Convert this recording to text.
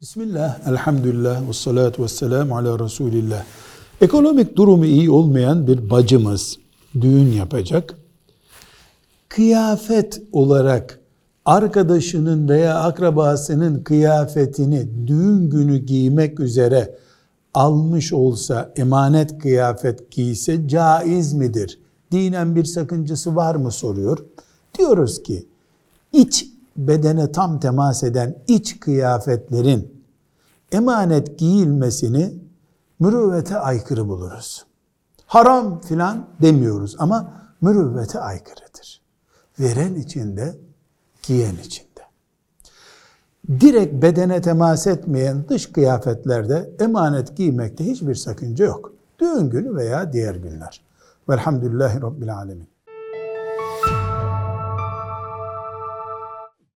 Bismillah, elhamdülillah, ve salatu ve selamu ala Resulillah. Ekonomik durumu iyi olmayan bir bacımız düğün yapacak. Kıyafet olarak arkadaşının veya akrabasının kıyafetini düğün günü giymek üzere almış olsa, emanet kıyafet giyse caiz midir? Dinen bir sakıncası var mı soruyor. Diyoruz ki iç bedene tam temas eden iç kıyafetlerin emanet giyilmesini mürüvvete aykırı buluruz. Haram filan demiyoruz ama mürüvvete aykırıdır. Veren içinde, giyen içinde. Direkt bedene temas etmeyen dış kıyafetlerde emanet giymekte hiçbir sakınca yok. Düğün günü veya diğer günler. Velhamdülillahi Rabbil Alemin.